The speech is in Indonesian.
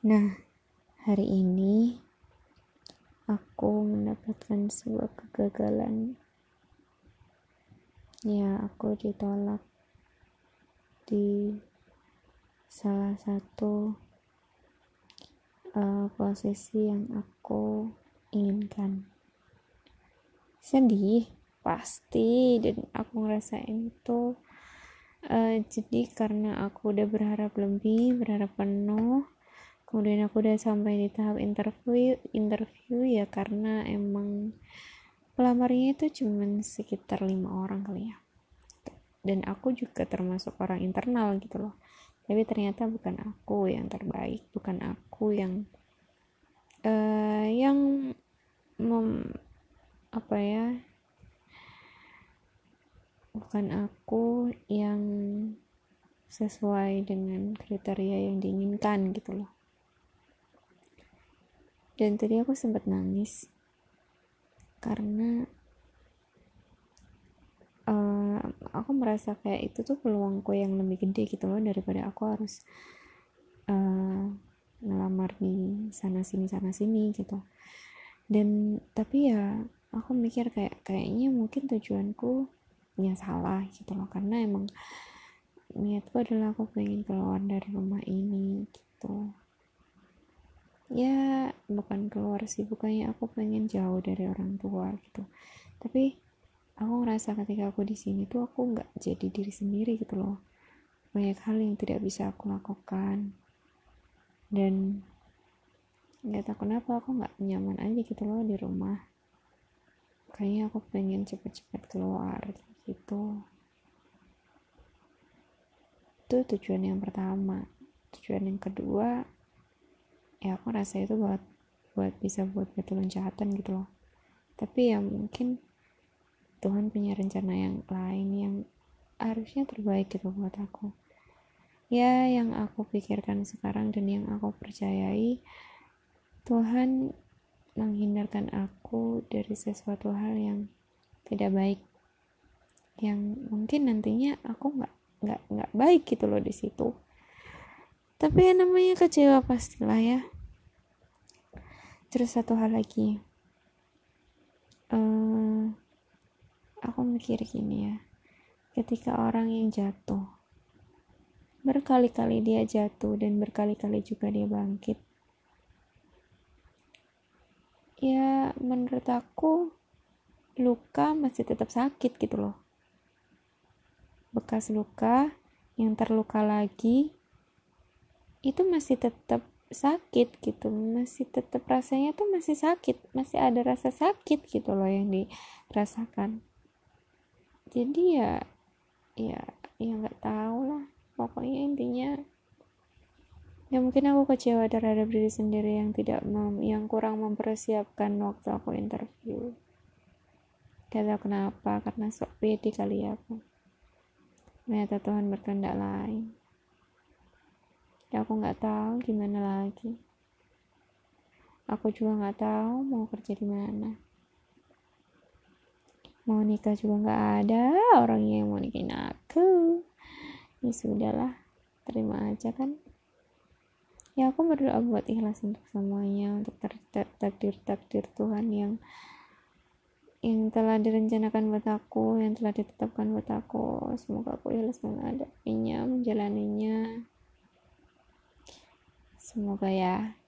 Nah, hari ini aku mendapatkan sebuah kegagalan. Ya, aku ditolak di salah satu uh, posisi yang aku inginkan. Sedih, pasti, dan aku ngerasain itu. Uh, jadi karena aku udah berharap lebih, berharap penuh, kemudian aku udah sampai di tahap interview interview ya karena emang pelamarnya itu cuman sekitar lima orang kali ya. Dan aku juga termasuk orang internal gitu loh. Tapi ternyata bukan aku yang terbaik bukan aku yang uh, yang mem, apa ya bukan aku yang sesuai dengan kriteria yang diinginkan gitu loh dan tadi aku sempat nangis. Karena uh, aku merasa kayak itu tuh peluangku yang lebih gede gitu loh daripada aku harus uh, ngelamar di sana sini sana sini gitu. Dan tapi ya aku mikir kayak kayaknya mungkin tujuanku ya salah gitu loh. Karena emang niatku adalah aku pengen keluar dari rumah ini gitu ya bukan keluar sih bukannya aku pengen jauh dari orang tua gitu. Tapi aku ngerasa ketika aku di sini tuh aku nggak jadi diri sendiri gitu loh. Banyak hal yang tidak bisa aku lakukan. Dan nggak tahu kenapa aku nggak nyaman aja gitu loh di rumah. Kayaknya aku pengen cepet-cepet keluar gitu. Itu tujuan yang pertama. Tujuan yang kedua ya aku rasa itu buat buat bisa buat batu loncatan gitu loh. Tapi ya mungkin Tuhan punya rencana yang lain yang harusnya terbaik gitu buat aku. Ya yang aku pikirkan sekarang dan yang aku percayai Tuhan menghindarkan aku dari sesuatu hal yang tidak baik. Yang mungkin nantinya aku nggak nggak nggak baik gitu loh di situ tapi yang namanya kecewa pastilah ya. Terus satu hal lagi. Uh, aku mikir gini ya. Ketika orang yang jatuh berkali-kali dia jatuh dan berkali-kali juga dia bangkit ya menurut aku luka masih tetap sakit gitu loh. Bekas luka yang terluka lagi itu masih tetap sakit gitu. Masih tetap rasanya tuh masih sakit. Masih ada rasa sakit gitu loh yang dirasakan. Jadi ya ya ya nggak tahu lah. Pokoknya intinya ya mungkin aku kecewa terhadap diri sendiri yang tidak mem, yang kurang mempersiapkan waktu aku interview. Gak kenapa karena sok pede kali ya aku. Ternyata Tuhan berkehendak lain ya aku nggak tahu gimana lagi. Aku juga nggak tahu mau kerja di mana. Mau nikah juga nggak ada orang yang mau nikahin aku. Ya sudahlah terima aja kan. Ya aku berdoa buat ikhlas untuk semuanya untuk takdir takdir Tuhan yang yang telah direncanakan buat aku yang telah ditetapkan buat aku. Semoga aku ikhlas menghadapinya menjalaninya semoga ya